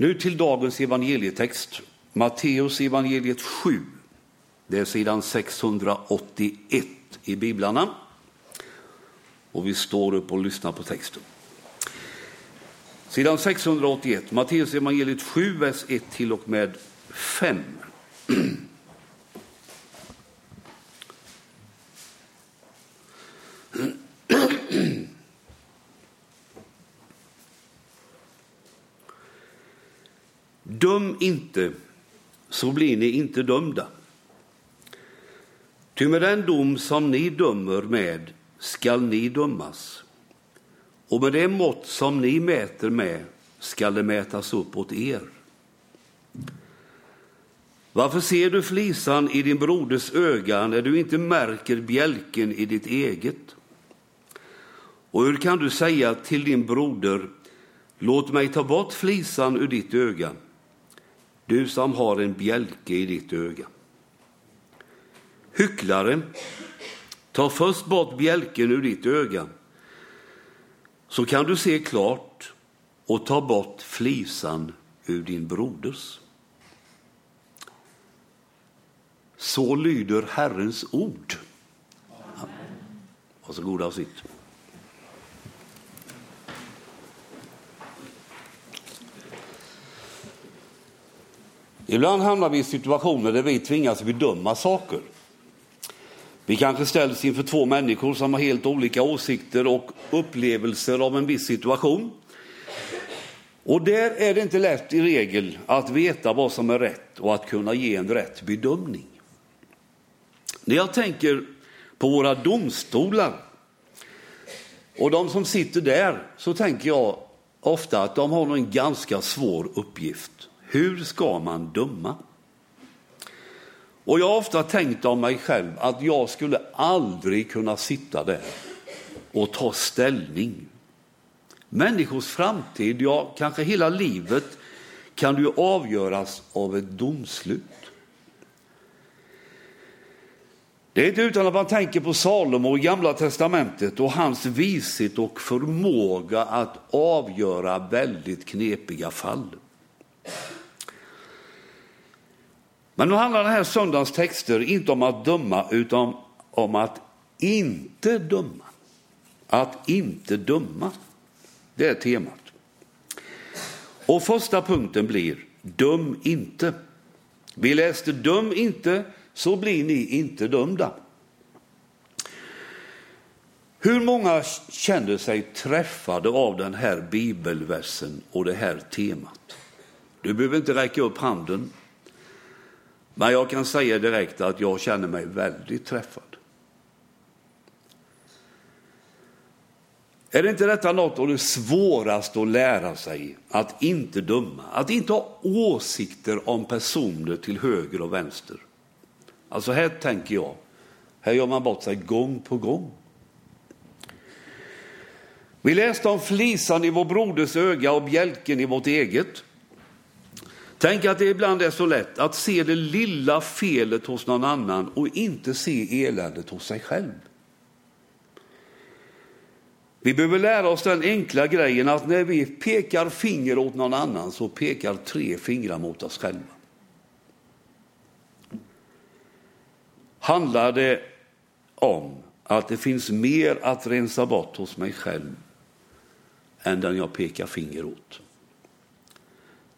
Nu till dagens evangelietext. Matteus evangeliet 7. Det är sidan 681 i biblarna. Och vi står upp och lyssnar på texten. Sidan 681, Matteus evangeliet 7, vers 1 till och med 5. Döm inte, så blir ni inte dömda. Ty med den dom som ni dömer med skall ni dömas, och med det mått som ni mäter med skall det mätas upp åt er. Varför ser du flisan i din broders öga när du inte märker bjälken i ditt eget? Och hur kan du säga till din broder, låt mig ta bort flisan ur ditt öga, du som har en bjälke i ditt öga? Hycklare, ta först bort bjälken ur ditt öga, så kan du se klart och ta bort flisan ur din broders. Så lyder Herrens ord. Varsågoda och sitt. Ibland hamnar vi i situationer där vi tvingas bedöma saker. Vi kanske ställs inför två människor som har helt olika åsikter och upplevelser av en viss situation. Och där är det inte lätt i regel att veta vad som är rätt och att kunna ge en rätt bedömning. När jag tänker på våra domstolar och de som sitter där så tänker jag ofta att de har en ganska svår uppgift. Hur ska man döma? Och jag har ofta tänkt om mig själv att jag skulle aldrig kunna sitta där och ta ställning. Människors framtid, ja kanske hela livet, kan ju avgöras av ett domslut. Det är inte utan att man tänker på Salomo i Gamla testamentet och hans vishet och förmåga att avgöra väldigt knepiga fall. Men nu handlar den här söndagens texter inte om att döma utan om att inte döma. Att inte döma. Det är temat. Och första punkten blir döm inte. Vi läste döm inte så blir ni inte dömda. Hur många känner sig träffade av den här bibelversen och det här temat? Du behöver inte räcka upp handen. Men jag kan säga direkt att jag känner mig väldigt träffad. Är det inte detta något av det svåraste att lära sig? Att inte döma, att inte ha åsikter om personer till höger och vänster. Alltså här tänker jag, här gör man bort sig gång på gång. Vi läste om flisan i vår broders öga och bjälken i vårt eget. Tänk att det ibland är så lätt att se det lilla felet hos någon annan och inte se eländet hos sig själv. Vi behöver lära oss den enkla grejen att när vi pekar finger åt någon annan så pekar tre fingrar mot oss själva. Handlar det om att det finns mer att rensa bort hos mig själv än den jag pekar finger åt.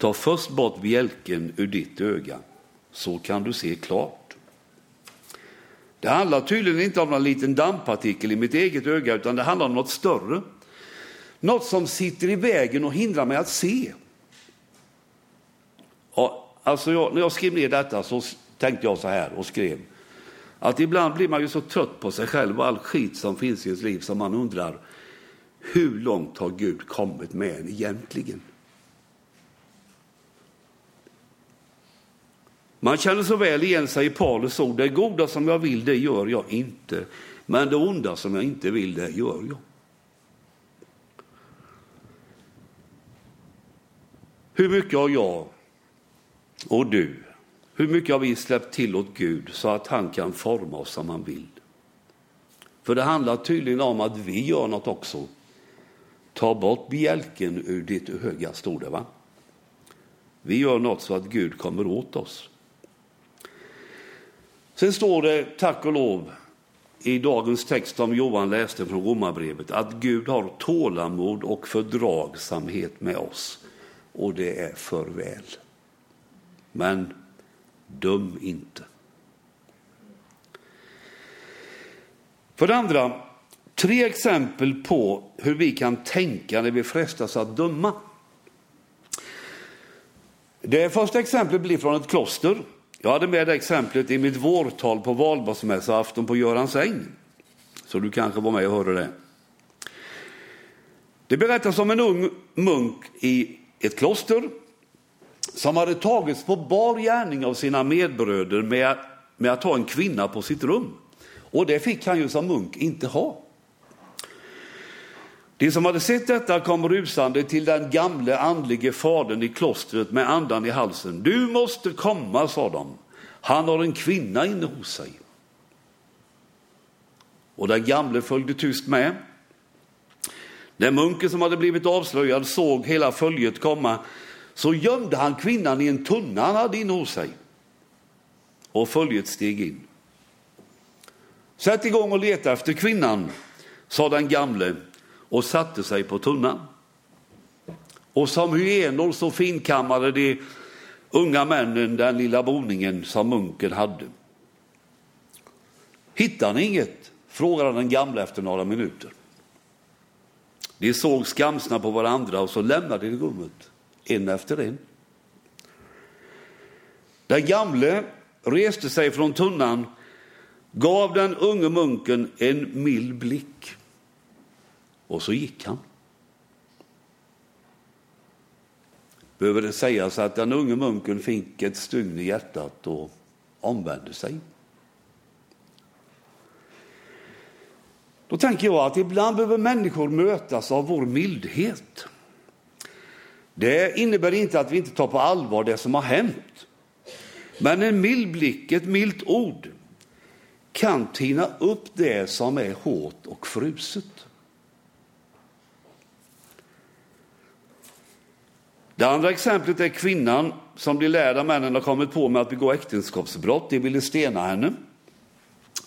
Ta först bort bjälken ur ditt öga, så kan du se klart. Det handlar tydligen inte om någon liten dammpartikel i mitt eget öga, utan det handlar om något större. Något som sitter i vägen och hindrar mig att se. Och, alltså jag, när jag skrev ner detta så tänkte jag så här och skrev att ibland blir man ju så trött på sig själv och all skit som finns i ens liv som man undrar hur långt har Gud kommit med en egentligen? Man känner så väl igen sig i Paulus ord, det goda som jag vill det gör jag inte, men det onda som jag inte vill det gör jag. Hur mycket har jag och du, hur mycket har vi släppt till åt Gud så att han kan forma oss som han vill? För det handlar tydligen om att vi gör något också. Ta bort bjälken ur ditt öga, stod det va? Vi gör något så att Gud kommer åt oss. Sen står det, tack och lov, i dagens text som Johan läste från Romarbrevet, att Gud har tålamod och fördragsamhet med oss. Och det är för väl. Men döm inte. För det andra, tre exempel på hur vi kan tänka när vi frestas att döma. Det första exemplet blir från ett kloster. Jag hade med det exemplet i mitt vårtal på valborgsmässoafton på Görans äng. Så du kanske var med och hörde det. Det berättas om en ung munk i ett kloster som hade tagits på bar gärning av sina medbröder med, med att ha en kvinna på sitt rum. Och det fick han ju som munk inte ha. De som hade sett detta kom rusande till den gamle andlige fadern i klostret med andan i halsen. Du måste komma, sa de. Han har en kvinna inne hos sig. Och den gamle följde tyst med. När munken som hade blivit avslöjad såg hela följet komma så gömde han kvinnan i en tunna han hade inne hos sig. Och följet steg in. Sätt igång och leta efter kvinnan, sa den gamle och satte sig på tunnan. Och som hyenor så finkammade de unga männen den lilla boningen som munken hade. Hittar ni inget? frågade den gamla efter några minuter. De såg skamsna på varandra och så lämnade de rummet, en efter en. Den gamle reste sig från tunnan, gav den unge munken en mild blick och så gick han. Behöver det sägas att den unge munken fick ett stygn i hjärtat och omvände sig. Då tänker jag att ibland behöver människor mötas av vår mildhet. Det innebär inte att vi inte tar på allvar det som har hänt. Men en mild blick, ett milt ord kan tina upp det som är hårt och fruset. Det andra exemplet är kvinnan som de lärda männen har kommit på med att begå äktenskapsbrott. De ville stena henne.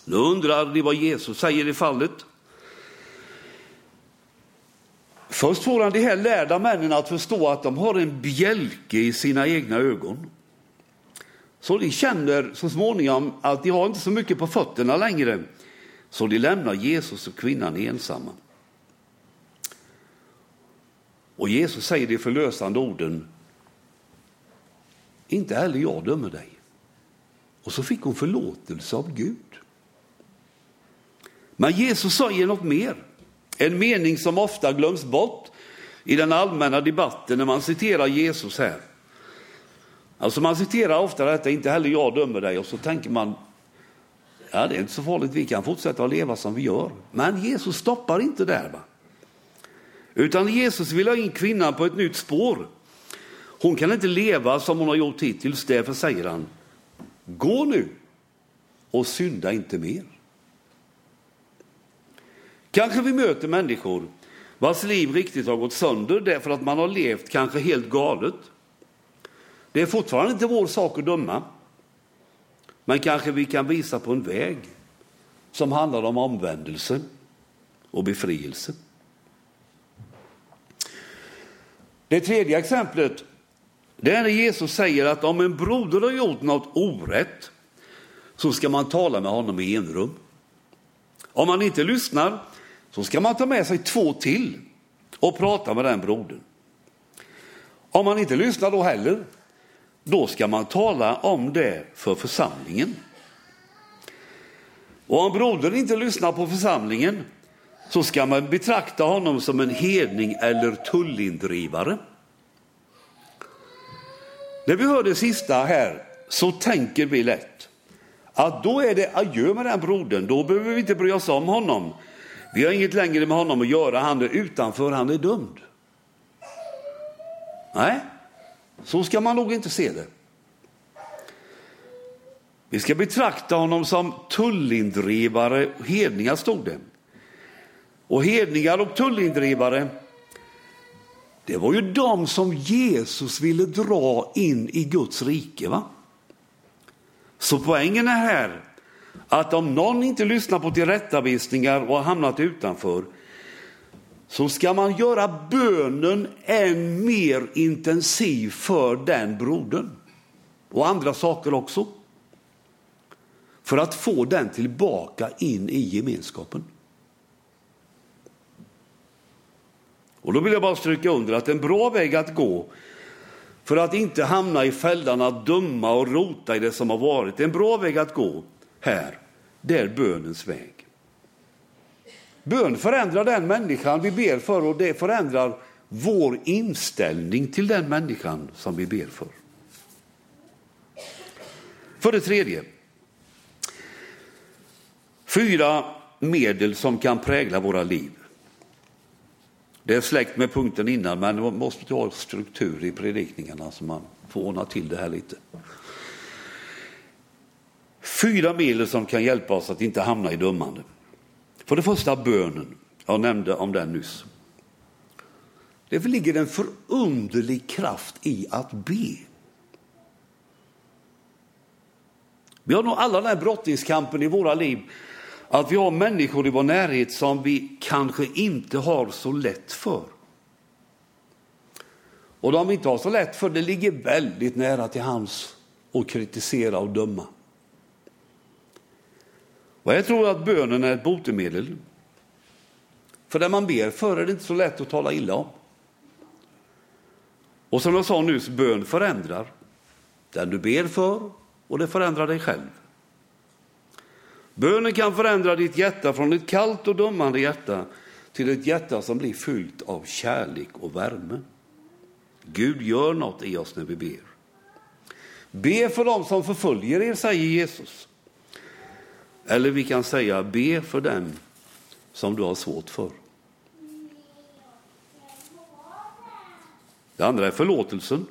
Nu undrar de vad Jesus säger i fallet. Först får han de här lärda männen att förstå att de har en bjälke i sina egna ögon. Så de känner så småningom att de har inte så mycket på fötterna längre. Så de lämnar Jesus och kvinnan ensamma. Och Jesus säger de förlösande orden, inte heller jag dömer dig. Och så fick hon förlåtelse av Gud. Men Jesus säger något mer, en mening som ofta glöms bort i den allmänna debatten när man citerar Jesus här. Alltså man citerar ofta detta, inte heller jag dömer dig, och så tänker man, ja det är inte så farligt, vi kan fortsätta att leva som vi gör. Men Jesus stoppar inte där. Va? Utan Jesus vill ha in kvinnan på ett nytt spår. Hon kan inte leva som hon har gjort hittills, därför säger han, gå nu och synda inte mer. Kanske vi möter människor vars liv riktigt har gått sönder därför att man har levt kanske helt galet. Det är fortfarande inte vår sak att döma. Men kanske vi kan visa på en väg som handlar om omvändelse och befrielse. Det tredje exemplet det är när Jesus säger att om en broder har gjort något orätt så ska man tala med honom i enrum. Om man inte lyssnar så ska man ta med sig två till och prata med den brodern. Om man inte lyssnar då heller, då ska man tala om det för församlingen. Och om brodern inte lyssnar på församlingen så ska man betrakta honom som en hedning eller tullindrivare. När vi hör det sista här så tänker vi lätt att då är det adjö med den brodern, då behöver vi inte bry oss om honom. Vi har inget längre med honom att göra, han är utanför, han är dömd. Nej, så ska man nog inte se det. Vi ska betrakta honom som tullindrivare, hedningar stod det. Och hedningar och tullindrivare, det var ju de som Jesus ville dra in i Guds rike. va? Så poängen är här att om någon inte lyssnar på tillrättavisningar och har hamnat utanför så ska man göra bönen än mer intensiv för den brodern. Och andra saker också. För att få den tillbaka in i gemenskapen. Och då vill jag bara stryka under att en bra väg att gå för att inte hamna i fällan att döma och rota i det som har varit. En bra väg att gå här, det är bönens väg. Bön förändrar den människan vi ber för och det förändrar vår inställning till den människan som vi ber för. För det tredje, fyra medel som kan prägla våra liv. Det är släkt med punkten innan, men man måste ha struktur i predikningarna så man får ordna till det här lite. Fyra medel som kan hjälpa oss att inte hamna i dömande. För det första bönen, jag nämnde om den nyss. Det ligger en förunderlig kraft i att be. Vi har nog alla den här brottningskampen i våra liv, att vi har människor i vår närhet som vi kanske inte har så lätt för. Och de vi inte har så lätt för, det ligger väldigt nära till hands att kritisera och döma. Och jag tror att bönen är ett botemedel. För det man ber för är det inte så lätt att tala illa om. Och som jag sa nyss, bön förändrar den du ber för och det förändrar dig själv. Bönen kan förändra ditt hjärta från ett kallt och dömande hjärta till ett hjärta som blir fyllt av kärlek och värme. Gud gör något i oss när vi ber. Be för dem som förföljer er, säger Jesus. Eller vi kan säga be för dem som du har svårt för. Det andra är förlåtelsen.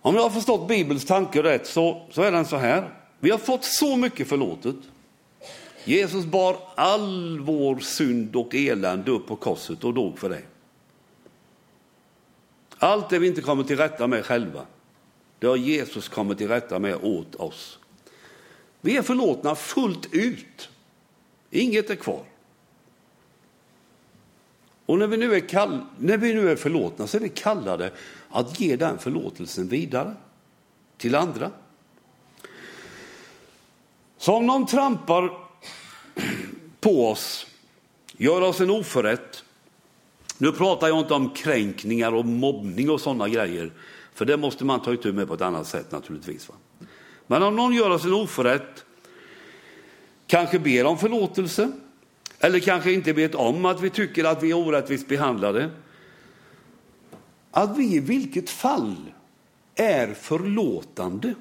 Om jag har förstått Bibelns tanke rätt så, så är den så här. Vi har fått så mycket förlåtet. Jesus bar all vår synd och elände upp på korset och dog för det. Allt det vi inte kommer till rätta med själva, det har Jesus kommit till rätta med åt oss. Vi är förlåtna fullt ut. Inget är kvar. Och när vi, nu är kall, när vi nu är förlåtna så är vi kallade att ge den förlåtelsen vidare till andra. Så om någon trampar på oss, gör oss en oförrätt. Nu pratar jag inte om kränkningar och mobbning och sådana grejer, för det måste man ta itu med på ett annat sätt naturligtvis. Va? Men om någon gör oss en oförrätt, kanske ber om förlåtelse, eller kanske inte vet om att vi tycker att vi är orättvist behandlade. Att vi i vilket fall är förlåtande.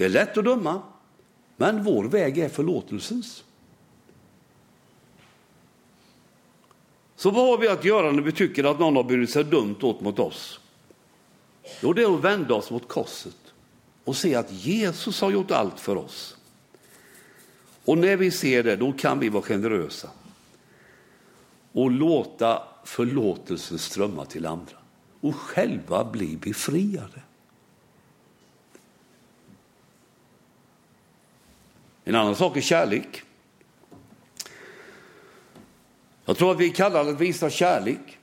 Det är lätt att döma, men vår väg är förlåtelsens. Så vad har vi att göra när vi tycker att någon har burit sig dumt åt mot oss? Jo, det är att vända oss mot korset och se att Jesus har gjort allt för oss. Och när vi ser det, då kan vi vara generösa och låta förlåtelsen strömma till andra och själva bli befriade. En annan sak är kärlek. Jag tror att vi kallar det att visa kärlek.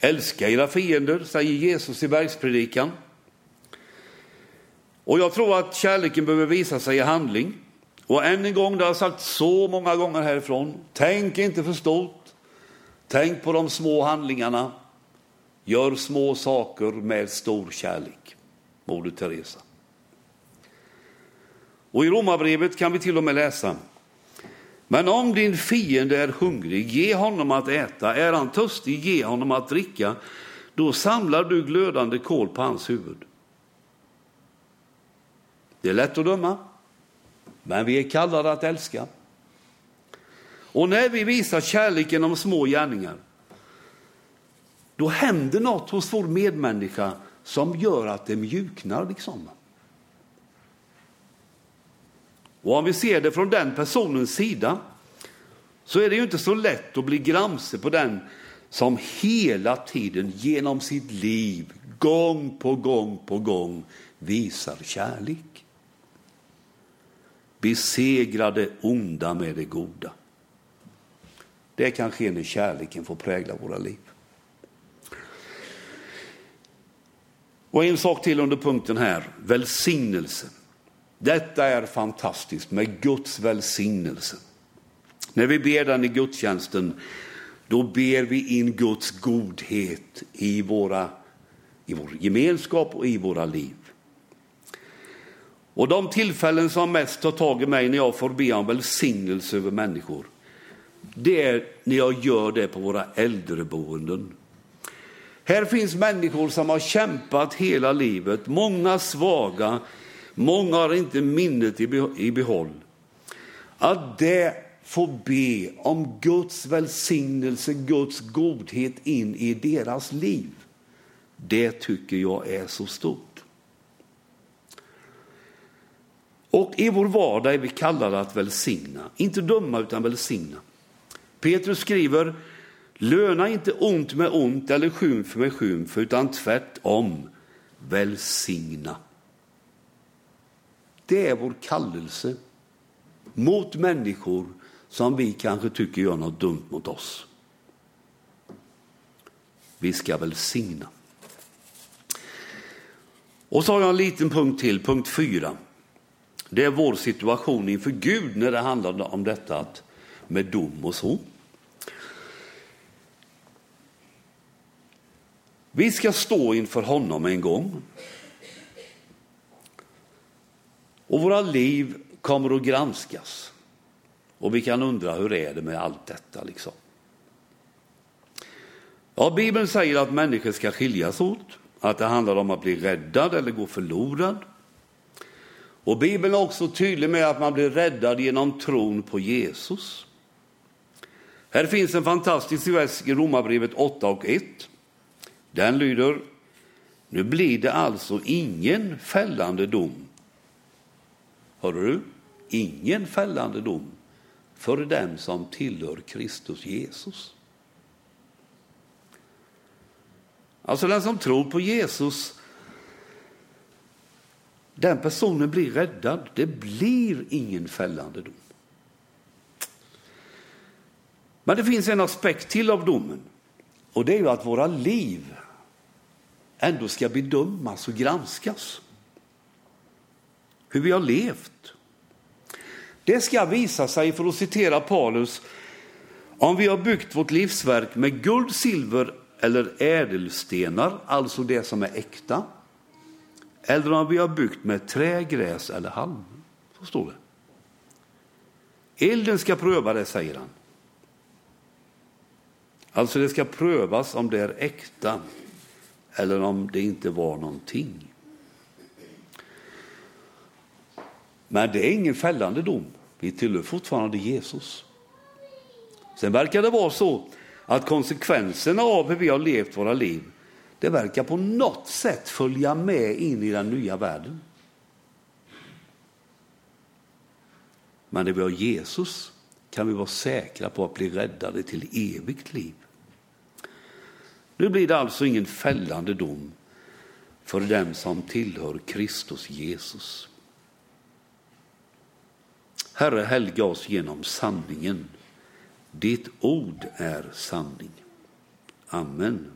Älska era fiender, säger Jesus i bergspredikan. Och jag tror att kärleken behöver visa sig i handling. Och än en gång, det har jag sagt så många gånger härifrån, tänk inte för stort. Tänk på de små handlingarna. Gör små saker med stor kärlek. Moder Teresa. Och i Romarbrevet kan vi till och med läsa men om din fiende är hungrig, ge honom att äta. Är han törstig, ge honom att dricka. Då samlar du glödande kol på hans huvud. Det är lätt att döma, men vi är kallade att älska. Och när vi visar kärlek genom små gärningar, då händer något hos vår medmänniska som gör att det mjuknar. Liksom. Och om vi ser det från den personens sida så är det ju inte så lätt att bli gramse på den som hela tiden genom sitt liv, gång på gång på gång, visar kärlek. Besegrade onda med det goda. Det kan ske när kärleken får prägla våra liv. Och en sak till under punkten här, välsignelsen. Detta är fantastiskt med Guds välsignelse. När vi ber den i gudstjänsten, då ber vi in Guds godhet i, våra, i vår gemenskap och i våra liv. Och de tillfällen som mest tar tag i mig när jag får be om välsignelse över människor, det är när jag gör det på våra äldreboenden. Här finns människor som har kämpat hela livet, många svaga, många har inte minnet i behåll. Att det får be om Guds välsignelse, Guds godhet in i deras liv, det tycker jag är så stort. Och i vår vardag är vi kallade att välsigna, inte döma utan välsigna. Petrus skriver, löna inte ont med ont eller skymf med skymf, utan tvärtom välsigna. Det är vår kallelse mot människor som vi kanske tycker gör något dumt mot oss. Vi ska välsigna. Och så har jag en liten punkt till, punkt fyra. Det är vår situation inför Gud när det handlar om detta att med dom och så. Vi ska stå inför honom en gång. Och våra liv kommer att granskas. Och vi kan undra hur är det med allt detta liksom. Ja, Bibeln säger att människor ska skiljas åt, att det handlar om att bli räddad eller gå förlorad. Och Bibeln är också tydlig med att man blir räddad genom tron på Jesus. Här finns en fantastisk vers i Romarbrevet 8 och 1. Den lyder, nu blir det alltså ingen fällande dom. Hör du? Ingen fällande dom för den som tillhör Kristus Jesus. Alltså den som tror på Jesus, den personen blir räddad. Det blir ingen fällande dom. Men det finns en aspekt till av domen och det är ju att våra liv ändå ska bedömas och granskas. Hur vi har levt. Det ska visa sig, för att citera Paulus, om vi har byggt vårt livsverk med guld, silver eller ädelstenar, alltså det som är äkta, eller om vi har byggt med trä, gräs eller halm. Så står det. Elden ska pröva det, säger han. Alltså det ska prövas om det är äkta eller om det inte var någonting. Men det är ingen fällande dom. Vi tillhör fortfarande Jesus. Sen verkar det vara så att konsekvenserna av hur vi har levt våra liv, det verkar på något sätt följa med in i den nya världen. Men när vi har Jesus kan vi vara säkra på att bli räddade till evigt liv. Nu blir det alltså ingen fällande dom för dem som tillhör Kristus Jesus. Herre, helga oss genom sanningen. Ditt ord är sanning. Amen.